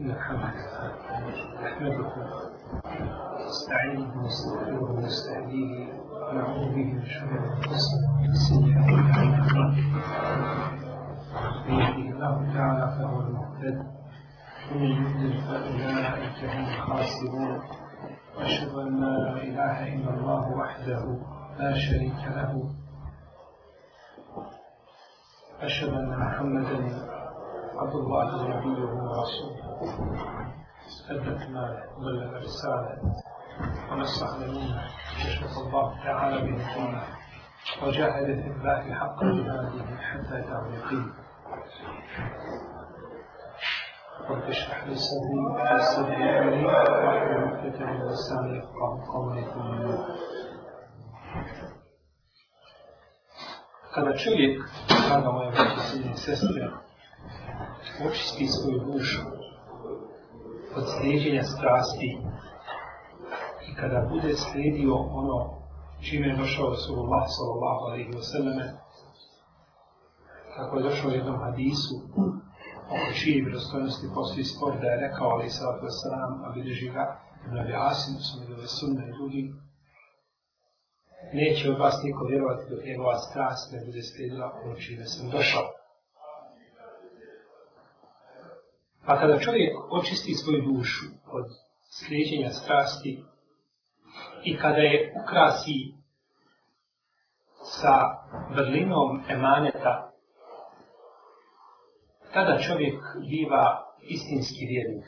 إن الحمد لله نحمده ونستغفره ونستهديه ونعوذ به من من الله تعالى فهو المهتد ومن فأولئك هم الخاسرون أن لا إله إلا الله وحده لا شريك له أشهد أن محمدا عبد الله نبيه ورسوله استجد ماله وبلغ رساله ونصح للأمة الله تعالى به وجاهد الله حق حتى أتاه رب اشرح لي صدري ويسر لي امري واحلل عقدة من لساني يفقه قولي Kada čovjek, draga moja braća sestre, očisti svoju dušu od sljeđenja strasti i kada bude slijedio ono čime je došao Rasulullah sallallahu alaihi wa sallam kako je došao jednom hadisu o čiji vjerostojnosti postoji spor da je rekao alaihi sallatu wa sallam a vidiži ga na vjasinu su mi dove sunne ljudi neće od vas niko vjerovati dok njegova strast ne bude slijedila ono čime sam došao Pa kada čovjek očisti svoju dušu od sljeđenja strasti i kada je ukrasi sa vrlinom emaneta, tada čovjek biva istinski vjernik.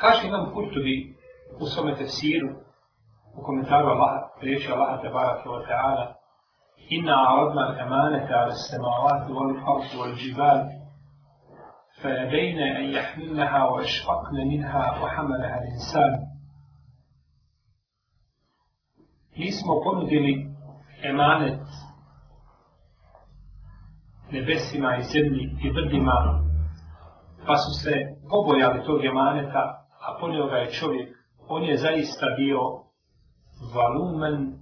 Kaže nam Kurtovi u svome tefsiru, u komentaru Allaha, riječi Allaha tabaraka wa ta'ala Inna aradna l'amanata ala samavati wal ard wal jibal fa yadayna an yahmilnaha wa ashfaqna minha wa hamalaha l'insan Mi smo ponudili emanet nebesima i zemlji i brdima, pa su se pobojali tog emaneta, a ponio ga je čovjek, on je zaista bio valumen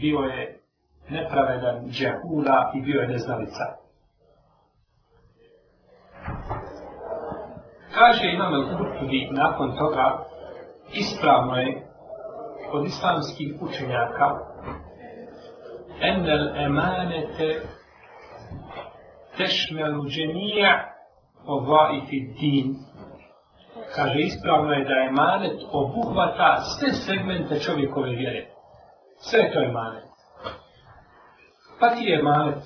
bio je nepravedan džahula i bio je neznalica. Kaže imam el Kurtubi nakon toga ispravno je od islamskih učenjaka enel emanete tešmelu dženija ovaj fit din kaže ispravno je da je manet obuhvata sve segmente čovjekove vjere. Sve to je manet. Pa ti je manet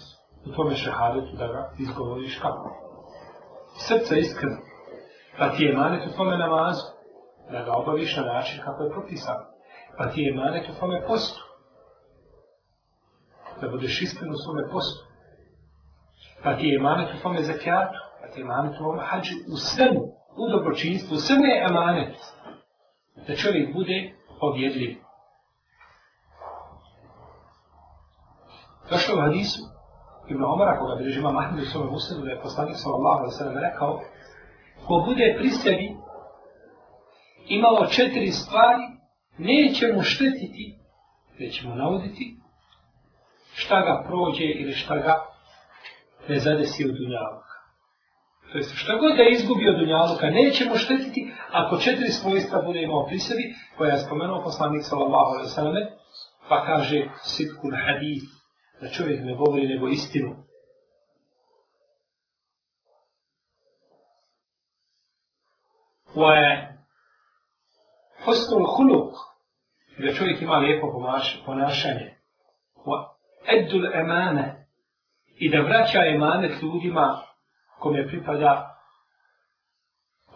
u tome šehadetu da ga izgovoriš kako? Srce iskreno. Pa ti je manet u tome namazu da ga obaviš na način kako je propisan. Pa ti je manet u tome postu. Da budeš iskren u tome postu. Pa ti je manet u tome zakijatu. Pa ti je manet u tome hađu u svemu u dobročinstvu, sve mu je amanet da čovjek bude povjedljiv. To što u Hadisu Ibn Omara, koga bilježi ima Mahmed u svojom ustavu, da je poslanik sa Allah, da se nam rekao, ko bude pri sebi imalo četiri stvari, neće mu štetiti, neće mu navoditi, šta ga prođe ili šta ga ne zadesi u dunjavu. To jest, šta god da izgubi od dunjaluka, neće mu štetiti ako četiri svojstva bude imao pri sebi, koja je spomenuo poslanik sallallahu alaihi sallam, pa kaže sitkun hadith, da čovjek ne govori nego istinu. Koje Hustul huluk, da čovjek ima lijepo ponašanje. Wa eddul emane, i da vraća emanet ljudima kome pripada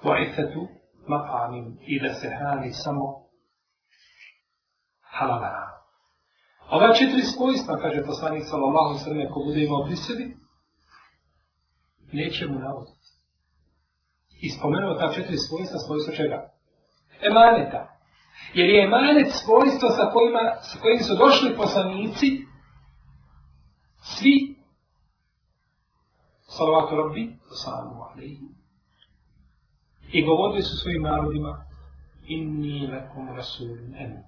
vajfetu mafanim i da se hrani samo halavara. Ova četiri spojstva, kaže poslanik sallallahu sallam, ko bude imao pri sebi, neće mu navoditi. I spomenuo ta četiri spojstva, spojstva čega? Emaneta. Jer je emanet spojstvo sa, kojima, sa kojim su došli poslanici svi salavatu rabbi, salamu alaihi. I govorili su svojim narodima, inni lakum rasulun en.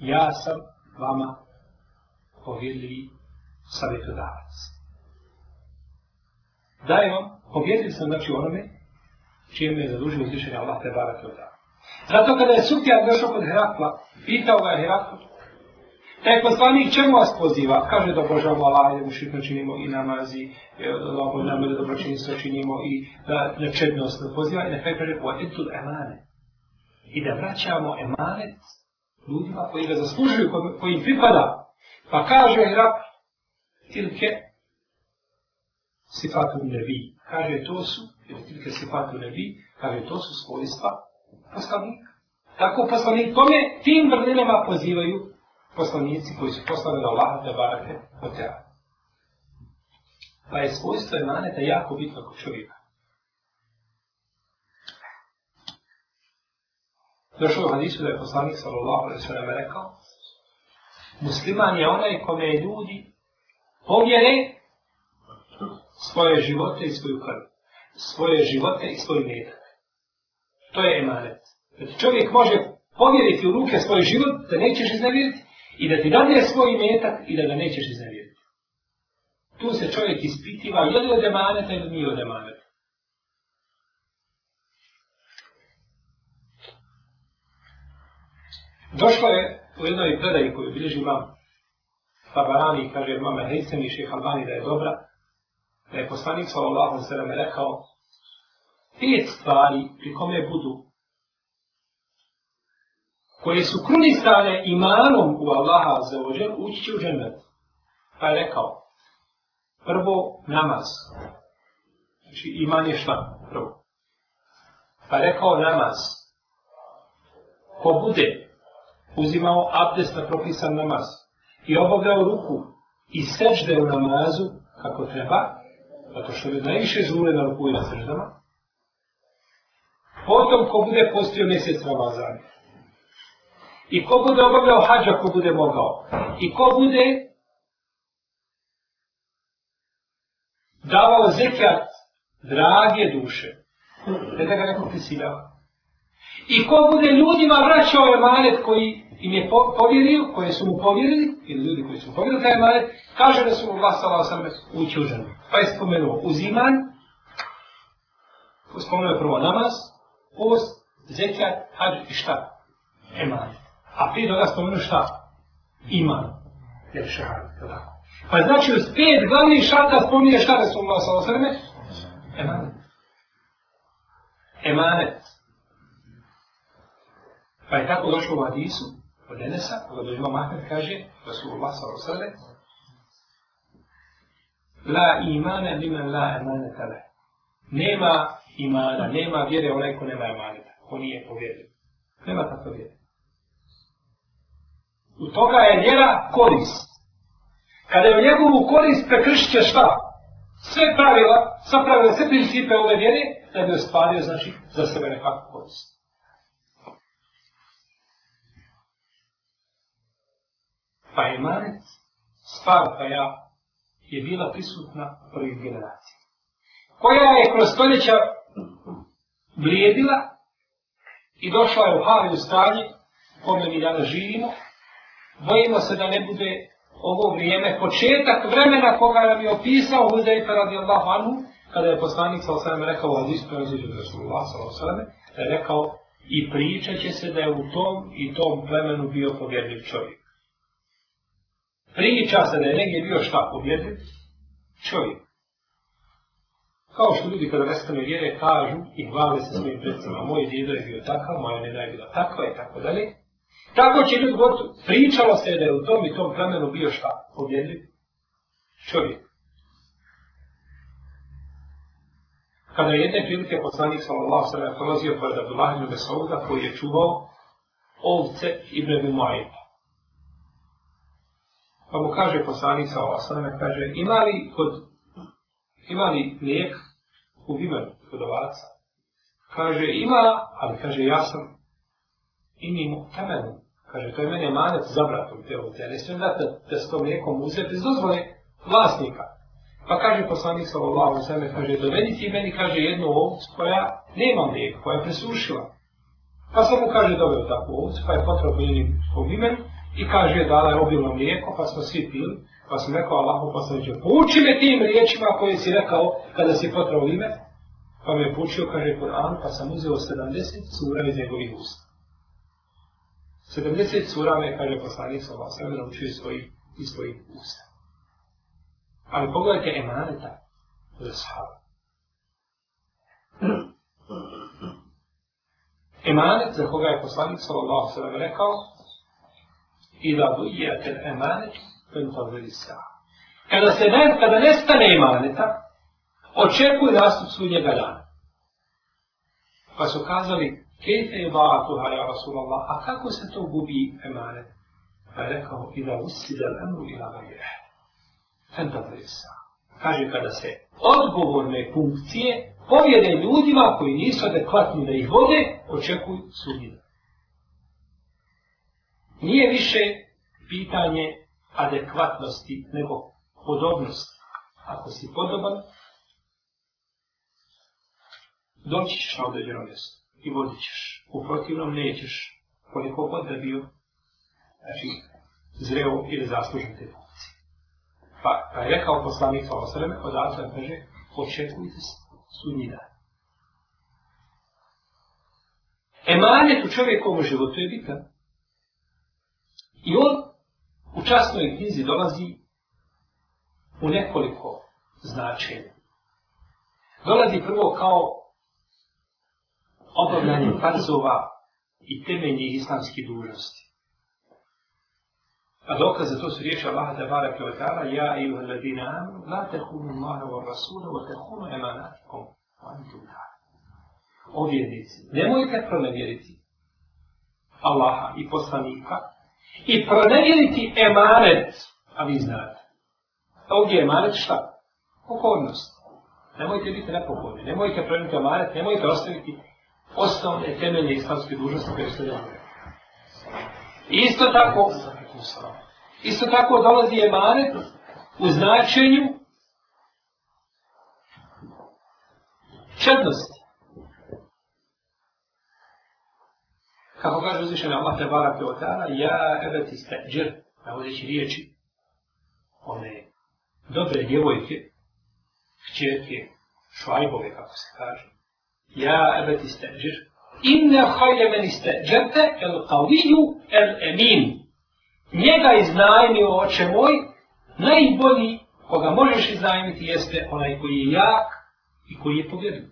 Ja sam vama povjedljiv savjetodavac. Dajem vam, povjedljiv sam znači onome, čijem je zadužio uzvišenje Allah te barake od Zato kada je Sufjan došao kod Herakla, pitao ga Herakla, Pa je poslanik čemu vas poziva? Kaže da obožavamo Allah i da mu širka činimo i namazi, da obožavamo da dobročinstvo činimo i da nečednost poziva. I na kraju kaže po etul emane. I da vraćamo emanet ljudima koji ga zaslužuju, koji im pripada. Pa kaže Hrab, tilke sifatu nebi. Kaže to su, ili tilke sifatu nebi, kaže to su svojstva poslanika. Tako poslanik, kome tim vrlinama pozivaju poslanici koji su poslani na Allah da barake od teba. Pa je svojstvo emaneta jako bitno kod čovjeka. Došlo u hadisu da je poslanik sallallahu alaihi sallam rekao Musliman je onaj kome ljudi povjere svoje živote i svoju krv. Svoje živote i svoj metak. To je emanet. Znači, čovjek može povjeriti u ruke svoj život da nećeš iznevjeriti i da ti dadne svoj imetak i da ga nećeš izavijeti. Tu se čovjek ispitiva i odi od emaneta ili nije od emaneta. Došlo je u jednoj predaji koju bilježi vam Tabarani kaže mame Hejsem i Šeha Albani da je dobra, da je poslanik sallallahu sallam rekao pet stvari pri kome budu koje su krunisane imanom u Allaha za ođer, ući će u džennet. Pa je rekao, prvo namaz. Znači iman je šta? Prvo. Pa je rekao namaz. Ko bude uzimao abdest na propisan namaz i obavljao ruku i sežde u namazu kako treba, zato što je najviše žule na ruku i na seždama, potom ko bude postio mjesec Ramazana, I ko bude obavljao hađa, ko bude mogao. I ko bude davao zekijat drage duše. Ne da ga neko prisiljava. I ko bude ljudima vraćao emanet koji im je povjerio, koje su mu povjerili, ili ljudi koji su povjerili taj emanet, kaže da su mu glasala osrme ući u ženu. Pa je spomenuo uziman, spomenuo je prvo namaz, post, zekijat, hađu i šta? Emanet. A prije toga spomenu ono šta? Iman. Jer šehad, je tako? Pa znači, uz pet glavnih šarta spominje šta su Allah sa osreme? Emanet. Emanet. Pa je tako došlo u Adisu, od Enesa, kada dođe vam Ahmed, kaže, da su Allah sa osreme, La imane limen la emane tale. Nema imana, nema vjere onaj ko nema emaneta, ko nije povjerio. Nema tako vjere. U toga je vjera korist. Kada je u njegovu korist prekršit će šta? Sve pravila, sva pravila, sve principe ove vjere, da bi ostvario, znači, za sebe nekakvu korist. Pa je manec, stavka pa ja, je bila prisutna u prvih generacija. Koja je kroz stoljeća blijedila i došla je u havi u stanje, kome mi danas živimo, bojimo se da ne bude ovo vrijeme početak vremena koga nam je opisao Hudejfa radijallahu anhu, kada je poslanik sa osaleme rekao, ali ispravljaju da je Rasulullah sa osaleme, da je rekao i pričat će se da je u tom i tom plemenu bio pobjedljiv čovjek. Priča se da je negdje bio šta pobjedljiv? Čovjek. Kao što ljudi kada nestane vjere kažu i hvale se svojim predstavama, moj djedo je bio takav, moja ne je bila takva i tako dalje, Tako će ljudi god pričalo se da je u tom i tom plemenu bio šta? Pobjedljiv? Čovjek. Kada je jedne prilike poslanik sallallahu sallam je prolazio pored Abdullah ibn Besauda koji je čuvao ovce ibn Abu Maida. Pa mu kaže poslanik sallallahu sallam je kaže ima li kod ima li lijek u vimenu kod ovaca? Kaže ima, ali kaže ja sam imi mu temenu Kaže, to je meni manjac za bratom te ovdje, ne smijem da te, te s tom mlijekom uzeti iz dozvole vlasnika. Pa kaže poslanik sa Allah, on sveme kaže, dovedi ti meni, kaže, jednu ovcu koja nema mlijeka, koja je presušila. Pa sam mu kaže, doveo takvu ovcu, pa je potrao biljeni po imen i kaže, dala je obilno mlijeko, pa smo svi pili. Pa sam rekao, Allah, poslaniče, pouči me tim riječima koje si rekao kada si potrao ime. Pa me je pučio, kaže, Kur'an, pa sam uzeo 70 sura iz njegovih usta. 70 sura me kaže poslanik sa vasem naučio iz svojih iz svojih usta. Ali pogledajte emaneta od ashaba. Emanet za koga je poslanik sa Allah sebe rekao i da dujete emanet kojim to želi sa. Kada se ne, kada nestane emaneta, očekuj nastup sudnjega dana. Pa su kazali, Kete je ba'atuha ja Rasulallah, a kako se to gubi emanet? Pa je rekao, i da usida lemu ila gajre. Fenta prisa. Kaže kada se odgovorne funkcije povjede ljudima koji nisu adekvatni da ih vode, očekuj sudnjina. Nije više pitanje adekvatnosti nego podobnosti. Ako si podoban, doći ćeš na određeno mjesto i vodit ćeš. U protivnom nećeš koliko god da bio znači, zreo ili zaslužen te funkcije. Pa, pa je rekao poslanik sa osreme, odatle kaže, očekujte sudnji dan. Emanet u čovjekovom životu je bitan. I on u časnoj knjizi dolazi u nekoliko značenja. Dolazi prvo kao obavljanje farzova i temeljnih islamskih dužnosti. A dokaz za to su riječi Allaha da barak je otara, ja i u hladina amu, la tehunu Allaha wa rasuna, wa tehunu emanatikom, wa antum dara. O vjernici, nemojte pronevjeriti Allaha i poslanika i pronevjeriti emanet, a vi znate. A ovdje je emanet šta? Pokornost. Nemojte biti nepokorni, nemojte prenuti emanet, nemojte ostaviti osnovne temelje islamske dužnosti koje su dana. Isto tako, isto tako dolazi je manet u značenju čednosti. Kako kaže uzvišenje Allah te bara te otara, ja ebe ti steđer, na uzeći riječi, one dobre djevojke, kćerke, švajbove, kako se kaže, Ja ebet istenđir. Inne hajde men istenđete el kaviju el emin. Njega iznajmio oče moj, najbolji koga možeš iznajmiti jeste onaj koji je jak i koji je povjerljiv.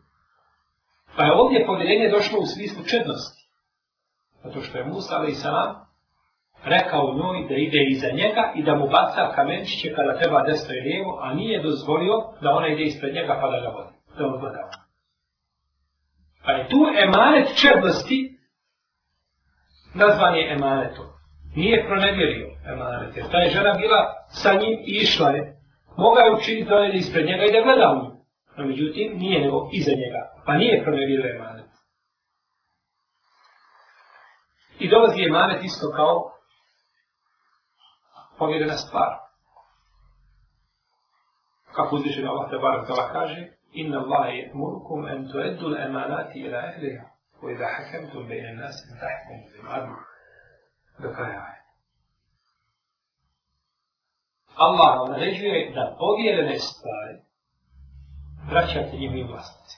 Pa je ovdje povjerenje došlo u smislu čednosti. Zato što je Musa i Salam rekao njoj da ide iza njega i da mu baca kamenčiće kada treba desno i lijevo, a nije dozvolio da ona ide ispred njega pa da ga vodi. Da odgledao. Pa je tu emanet čednosti nazvan je emanetom. Nije pronevjerio emanet, jer ta je žena bila sa njim i išla je. Moga je učiniti da je ispred njega i da gleda u nju. No međutim, nije nego iza njega. Pa nije pronevjerio emanet. I dolazi emanet isto kao povjerena stvar. Kako uzviše na ovakve barak kaže, إن الله يأمركم أن تؤدوا الأمانات إلى أهلها وإذا حكمتم بين الناس أن تحكموا بالعدل دفاعي Allah vam naređuje da povjerene stvari vraćate njim i vlastnici.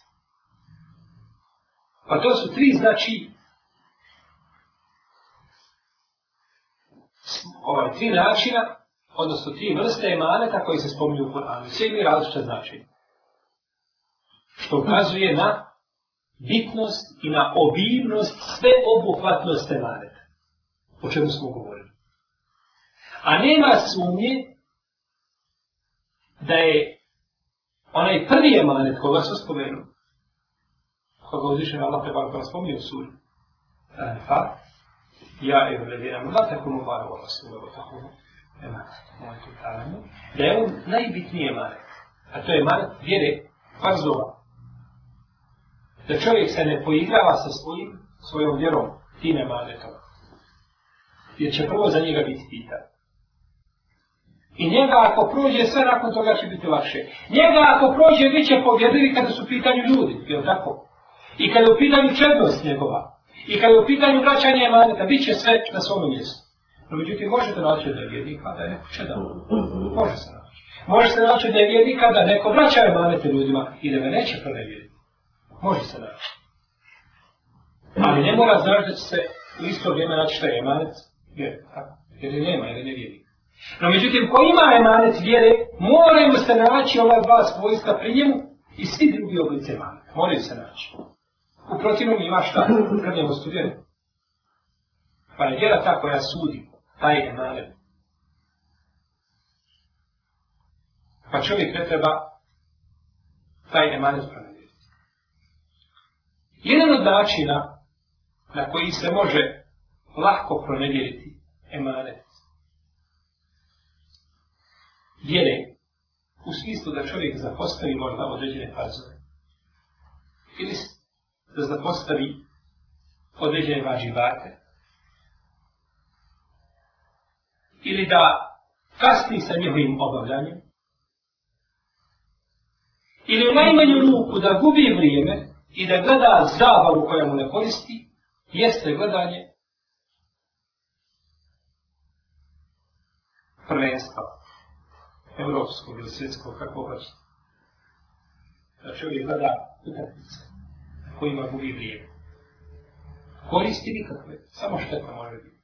Pa to su tri znači ovaj, tri načina, odnosno tri vrste emaneta koji se spominju u Koranu. Sve mi različite značine što ukazuje na bitnost i na obimnost sve obuhvatnost emaneta. O čemu smo govorili. A nema sumnje da je onaj prvi emanet koga smo spomenuli, koga uzvišen Allah treba koga spomenuli u suri, Anfa, ja je vredinam Allah, tako mu varo Allah ono su mnogo tako mu, ema, moj tu talemu, da je on najbitniji emanet, a to je emanet vjere, farzova, da čovjek se ne poigrava sa svojim, svojom vjerom, ti nema neka. Jer će prvo za njega biti pitan. I njega ako prođe sve, nakon toga će biti lakše. Njega ako prođe, bit će povjerili kada su pitanju ljudi, je tako? I kada je u pitanju čednost njegova, i kada je u pitanju vraćanje emaneta, bit će sve na svom mjestu. No, međutim, možete naći da je vjednika, da je neko čedan. Može se naći. Može se naći da je vjednika, da neko vraća emanete ljudima i da me neće prve vjednika. Može se naći. Ali ne mora zaraditi se u isto vrijeme naći što je emanec vjere. Jer je nema, jer je ne vjeri. No međutim, ko ima emanec vjere, moraju se naći ova dva svojstva pri njemu i svi drugi oblice emanec. Moraju se naći. U protivnom ima šta? Kad njemu studiraju. Pa je vjera ta koja sudi, taj je emanec. Pa čovjek ne treba taj emanet pravi. Jedan od načina na koji se može lahko pronevjeriti emanet vjere u smislu da čovjek zapostavi možda određene farzove ili da zapostavi određene vađivate ili da kasni sa njihovim obavljanjem ili u najmanju ruku da gubi vrijeme i da gleda zabavu koja mu ne koristi, jeste gledanje prvenstva evropskog ili svjetskog, kako hoćete. Da znači, čovjek gleda utakmice kojima gubi vrijeme. Koristi nikakve, samo šteta može biti.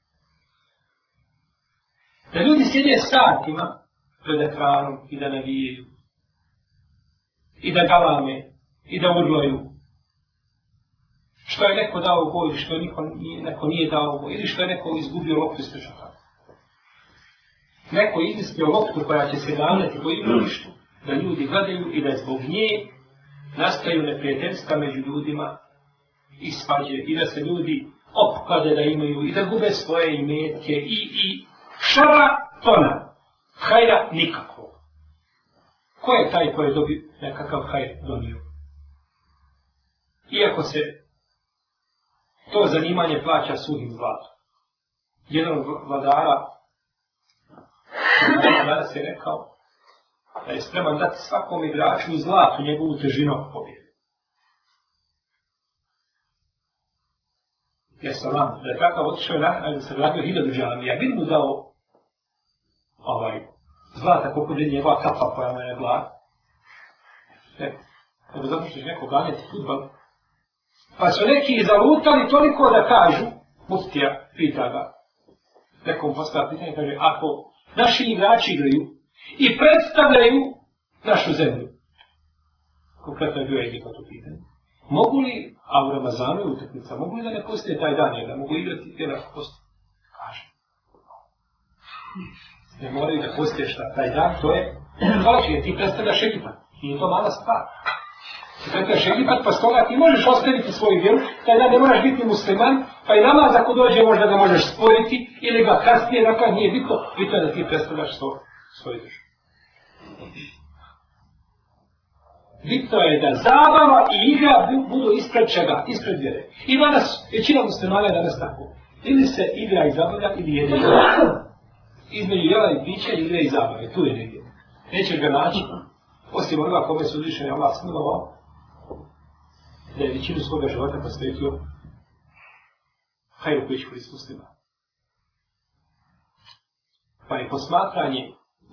Da ljudi sjede satima pred ekranom i da navijaju i da galame i da urlaju što je neko dao u boju, što niko, neko nije dao u boju, ili što je neko izgubio loptu i slično tako. Neko je izmislio loptu koja će se davnati po igrištu, da ljudi gledaju i da zbog nje nastaju neprijateljstva među ljudima i svađe, i da se ljudi opkade da imaju i da gube svoje imetke i, i šara tona, hajra nikako. Ko je taj koji je dobio nekakav hajr donio? Iako se to zanimanje plaća suhim zlatom. Jedan od vladara vladara se rekao da je spreman dati svakom igraču zlatu njegovu težinu pobjedu. Ja sam vam, da je takav otišao na hranju, da se vratio hiljadu džalam, ja bih mu dao ovaj, zlata koliko je njegova kapa koja mu je ne blag. Ne, zato što će neko ganjati futbal, Pa su neki zalutali toliko da kažu, muftija pita ga, nekom postava pitanje, kaže, ako naši igrači igraju i predstavljaju našu zemlju, konkretno je bio Egipat u pitanju, mogu li, a u Ramazanu je utakmica, mogu li da ne postoje taj dan jedan, mogu li igrati jedan ako postoje? Kaže. Ne moraju da postoješ taj dan, to je, kao će, ti predstavljaš Egipat, nije to mala stvar. Zato še ipak pa stoga ti možeš ostaviti svoju vjeru, taj ne moraš biti musliman, pa i namaz ako dođe možda ga možeš sporiti ili ga kasnije nakon nije bitno, bitno je da ti predstavljaš svo, svoju državu. Bitno je da zabava i igra budu ispred čega, ispred vjere. I danas, većina muslimana je danas tako. Ili se igra i zabavlja, ili jedna igra. Između jela i piće, igra i zabave, tu je negdje. Nećeš ga naći, osim onoga kome su lišeni Allah smilovao, da je većinu svoga života posvetio hajru koji će prispustiva. Pa je posmatranje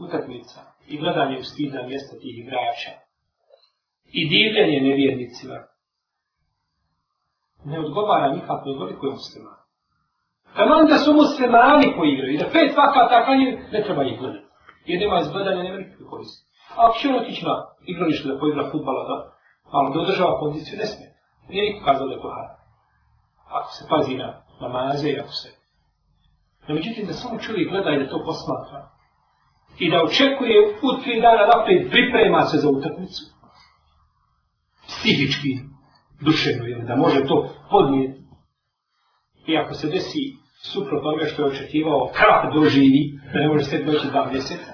utakmica i gledanje u stidna mjesta tih igrača i divljenje nevjernicima ne odgovara nikakvo od velikoj muslima. Tamo da su muslimani koji igraju i da pet vakata kranje ne treba ih gledati. Jer nema izgledanja nevjernicima koji su. A opće ono tično igrališ da poigra futbala da, ali da održava kondiciju ne smije nije niko kazao da je to haram. Ako se pazi na namaze i ako se... Ne međutim da samo čovjek gleda i da to posmatra. I da očekuje u tri dana da opet priprema se za utakmicu. Psihički, duševno, jel, da može to podnijeti. I ako se desi suprot onoga što je očekivao, krap doživi, da ne može sred doći dva mjeseca.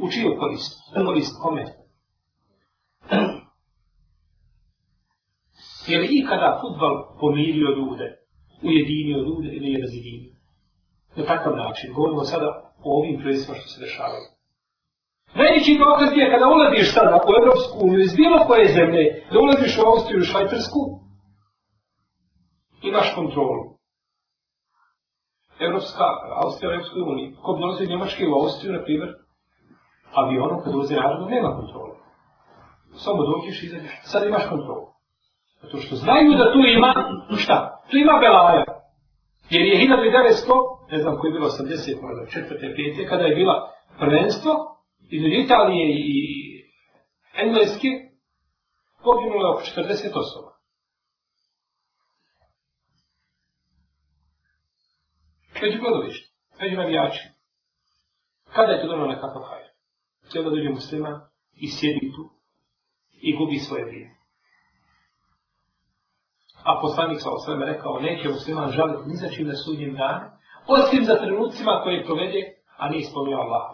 U čiju korist? Ono list kome? Je li ikada futbal pomirio ljude, ujedinio ljude ili je razjedinio? Na takav način, govorimo sada o ovim predstavima što se dešavaju. Najveći dokaz je kada ulaziš sada u Evropsku uniju iz bilo koje zemlje, da ulaziš u Austriju i Švajcarsku, imaš kontrolu. Evropska, Austrija, Evropska unija, ko bi dolazio Njemačke u Austriju, na primjer, avionom kad ulazi radom, nema kontrolu. Samo dođeš i izađeš, sad imaš kontrolu. Zato što znaju da tu ima, no šta, tu ima Belaja. Jer je 1900, ne znam koji je bilo 80, možda 4. 5. kada je bila prvenstvo, iz Italije i Engleske, poginulo je oko 40 osoba. Među godovišti, među navijači. Kada je to dono nekakav hajr? Cijelo dođe muslima i sjedi tu i gubi svoje vrijeme a poslanik sa osvrame rekao, neće musliman žaliti ni za čim na sudnjem dan, osim za trenucima koje provede, a ne ispomio Allah.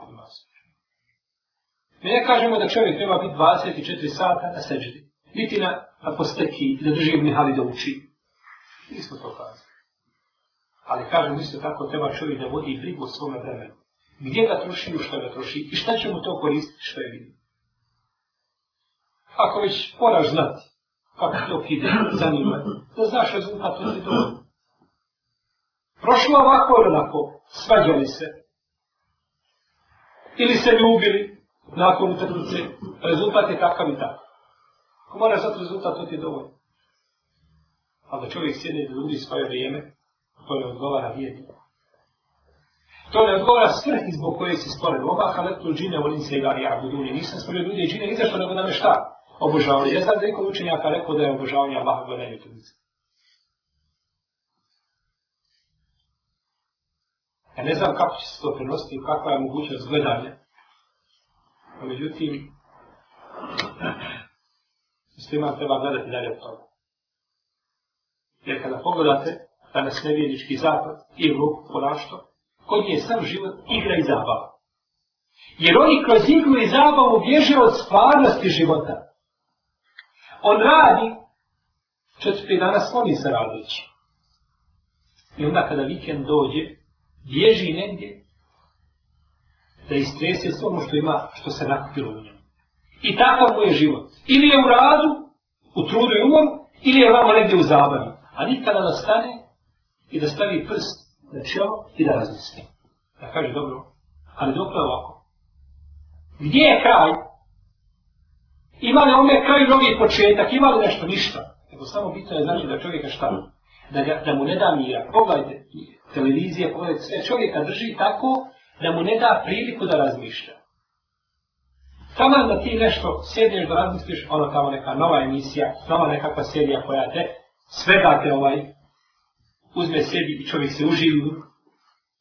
Mi ne kažemo da čovjek treba biti 24 sata na seđedi, niti na, na posteki, da drži u mihali da uči. Nismo to kazali. Ali kažemo isto tako, treba čovjek da vodi brigu o svome vremenu. Gdje ga troši, u što ga troši i šta će mu to koristiti što je vidio. Ako već moraš znati, kako to ide, zanima. To znaš rezultat, to ti dobro. Prošlo ovako ili onako, svađali se. Ili se ljubili nakon utrduce. Rezultat je takav i takav. Ako mora sad rezultat, to ti dovolj. Ali da čovjek sjedne da ljudi svoje vrijeme, to ne odgovara vijedi. To ne odgovara svrhi zbog koje si stvoren. Oba haletu džine, volim se i gari, ja budu nisam stvorio ljudi i džine, izašto nego nam je šta? obožavali. Ja sad neko učenjaka rekao da je obožavanje Allaha gore i utrnice. Ja ne znam kako će se to prenositi, kakva je mogućnost gledanja. A međutim, muslima treba gledati dalje od toga. Jer kada pogledate danas nevijednički zapad i Evropu ponašto, kod nje je sam život igra i zabava. Jer oni kroz igru i zabavu bježe od stvarnosti života. On radi, četiri dana skloni se radujući. I onda kada vikend dođe, bježi negdje, da istresi sve ono što ima, što se nakupilo u njemu. I tako mu je život. Ili je u radu, u trudu i umoru, ili je vamo negdje u zabavi. A nikada da stane i da stavi prst na čelo i da razmisli. Da kaže, dobro, ali dok je ovako? Gdje je kraj? Ima li ome kraj novi početak, ima li nešto, ništa. Nego samo bitno je znači da čovjeka šta? Da, ga, da mu ne da mira. Pogledajte televizije, pogledajte sve. Čovjeka drži tako da mu ne da priliku da razmišlja. Tamo da ti nešto sjedneš da razmisliš, ono tamo neka nova emisija, nova nekakva serija koja te sve da te ovaj, uzme sebi i čovjek se uživi,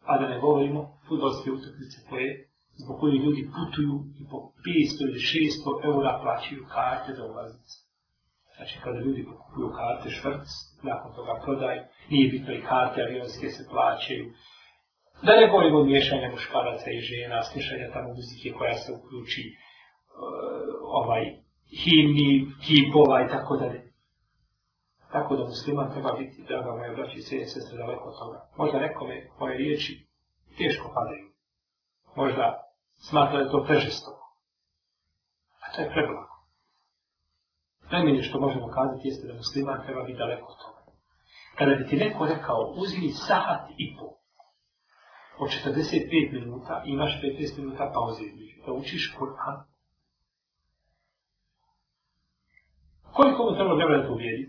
a da ne govorimo futbolske utakmice koje zbog koje ljudi putuju i po 500 ili 600 eura plaćaju karte za ulaznice. Znači, kada ljudi kupuju karte švrc, nakon toga prodaj, nije bitno i karte avionske se plaćaju. Da ne govorimo miješanja muškaraca i žena, slišanja tamo muzike koja se uključi, e, ovaj, himni, kipova i tako dalje. Tako da musliman treba biti, draga moja braća i sve sestre, daleko od toga. Možda nekome moje riječi teško padaju. Možda smatra da je to prežestoko. A to je preblago. Najmanje što možemo kazati jeste da musliman treba biti daleko od toga. Kada bi ti neko rekao, uzmi sahat i pol, po 45 minuta imaš 15 minuta pauze između, da učiš Kur'an. Koliko mu treba vremena to uvjeri?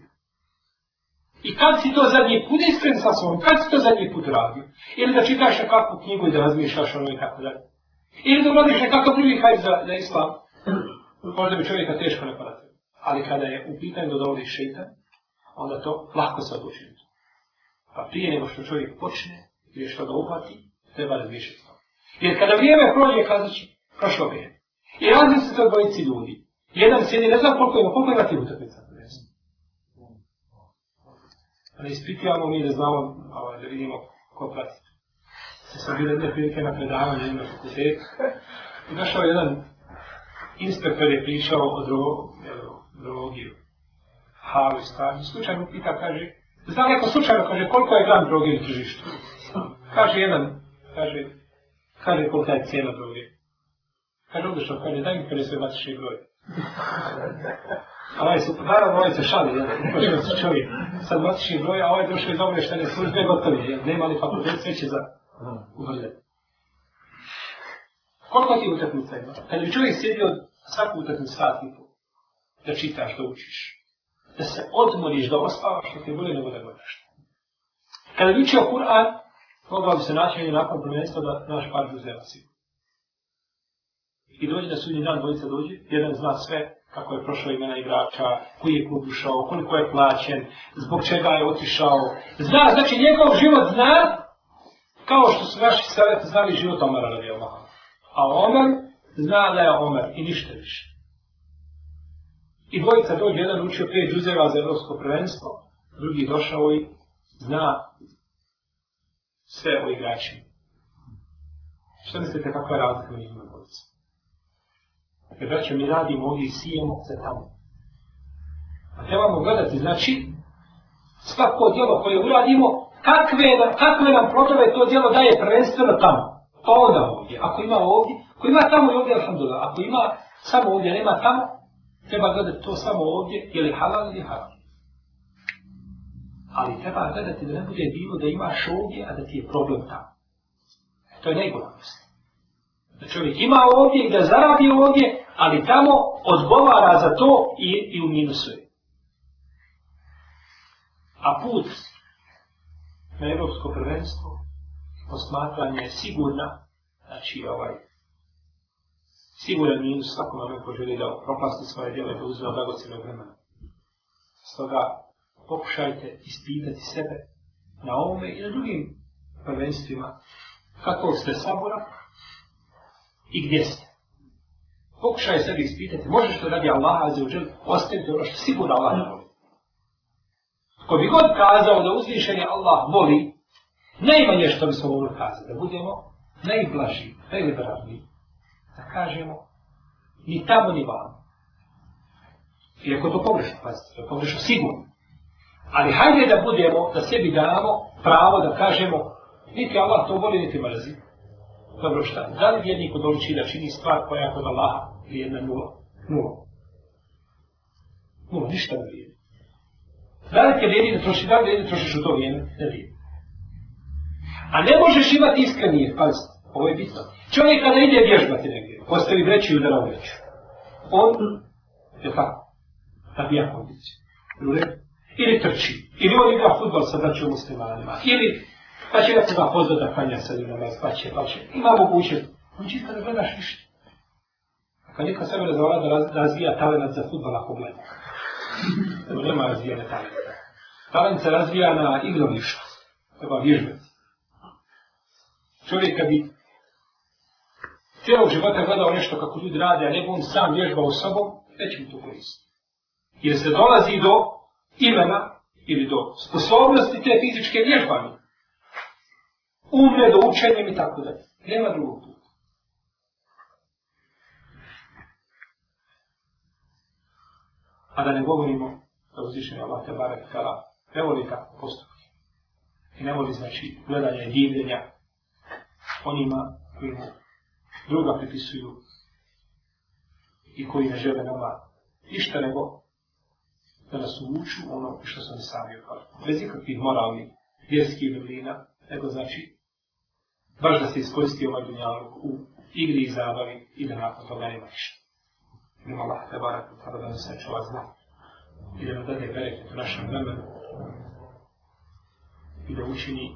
I kad si to zadnji put iskren sa svom, kad si to zadnji put radio? Ili da čitaš kakvu knjigu i da razmišljaš o njoj i tako dalje? Ili da uradiš nekakav drugi hajt za, za islam, možda bi čovjeka teško ne poradio. Ali kada je u pitanju da dovoljih šeitan, onda to lahko se odluči. Pa prije nego što čovjek počne, prije što ga uhvati, treba razmišljati to. Jer kada vrijeme prođe, kazat će, prošlo bi je. I razli se to dvojici ljudi. Jedan sjedi, ne znam koliko ima, koliko ima ti utakmica. Ne pa ispitivamo mi, ne znamo, ali da vidimo ko prati se su bile jedne prilike na predavanju jednog fakulteta. I našao jedan inspektor je pričao o drogi, o halu i stanju. Slučajno pita, kaže, zna neko slučajno, kaže, koliko je gram droge na tržištu? kaže jedan, kaže, kaže koliko je cijena droge. Kaže, odlično, kaže, daj mi kada sve matiši broj. A ovaj su, naravno, ovaj se šali, počeo se čovjek, sad matiši broj, a ovaj došao iz obrištene službe, gotovi, nema li fakultet, sve će za, uvode. Koliko ti utakmica ima? Kad bi čovjek sjedio svaku utakmicu sat i pol, da čitaš, da učiš, da se odmoriš, da ospavaš, da te bolje nego da gledaš. Kada bi učio Kur'an, mogla bi se naći nakon prvenstva da naš par žuzela si. I dođe na sudnji dan, dvojica dođe, jedan zna sve, kako je prošao imena igrača, koji je klub ušao, koliko je plaćen, zbog čega je otišao. Zna, znači njegov život zna kao što su naši savjeti znali život Omara radi Allaha. A Omar zna da je Omar i ništa više. I dvojica dođe, jedan učio pet džuzeva za evropsko prvenstvo, drugi došao i zna sve o igrači. Šta mislite kakva je razlika u njima dvojica? Jer braće, mi radimo ovdje i sijemo se tamo. A trebamo gledati, znači, svako djelo koje uradimo, kakve, kakve nam plodove to djelo daje prvenstveno tamo, pa onda ovdje. Ako ima ovdje, ako ima tamo i ovdje, alhamdulillah, ako ima samo ovdje, nema tamo, treba gledati to samo ovdje, je li halal ili haram. Ali treba gledati da ne bude bilo da imaš ovdje, a da ti je problem tamo. E, to je najgolavnost. Da čovjek ima ovdje i da zaradi ovdje, ali tamo odgovara za to i, i u minusu je. A put na evropsko prvenstvo posmatranje je sigurna, znači ovaj, siguran minus svako nam je poželi da propasti svoje djelo i da uzme odagocilo vremena. Stoga pokušajte ispitati sebe na ovome i na drugim prvenstvima kako ste sabora i gdje ste. Pokušaj sebi ispitati, možeš to radi Allah, azeo žel, ostavite ono što sigurno Allah ne može. Ko bi god kazao da uzvišenje Allah voli, najmanje što bi smo mogli kazati, da budemo najblaži, najliberalni, da kažemo ni tamo ni vamo. Iako to pogrešno, pazite, to pogrešno sigurno. Ali hajde da budemo, da sebi damo pravo da kažemo niti Allah to voli, niti mrzi. Dobro šta, da li vjednik odoliči da čini stvar koja je kod Allaha vrijedna nula? Nula. Nula, ništa ne vrijedi. Da li ti vrijeme da trošiš, da li vrijeme trošiš u to vrijeme? Ne vrijeme. A ne možeš imati iskreni, pazite, ovo je bitno. Čovjek kada ide vježbati negdje, postavi vreću i udara u vreću. On, je tako, da bija kondiciju. Ili trči, ili on igra futbol sa braćom muslimanima, ili pa će ga sada pozvat da kanja sa njima, pa će, pa će, pa će. ima moguće. On će kada gledaš ništa. Kad neka sebe razvala da razvija talent za futbol ako gleda. Evo nema razvijene talenta. Talent se razvija na igrovištu. Treba vježbati. Čovjek kad bi cijelog života gledao nešto kako ljudi rade, a ne bom sam vježbao sobom, neće mu to koristiti. Jer se dolazi do imena ili do sposobnosti te fizičke vježbanje. Umne do učenjem i tako dalje. Nema drugog tu. a da ne govorimo da uzvišenje Allah te barek kala ne voli takve postupke. I ne voli znači gledanje divljenja onima koji mu druga pripisuju i koji ne žele nama ništa nego da nas uvuču ono što sam sami upali. Bez ikakvih moralnih vjerskih ljubljina, nego znači baš da se iskoristi ovaj dunjalog u igri i zabavi i da nakon toga nema ništa. Mu Allah te barak u tada da nas sačuva zna. I da nam dade bereket u našem vremenu. I da učini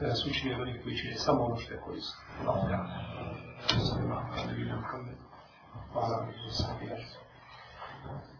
da nas učini od onih koji čine samo ono što je korisno. Allah te barak. Sve ma, da vidim kome. Hvala vam i da sam bilaš. Thank you.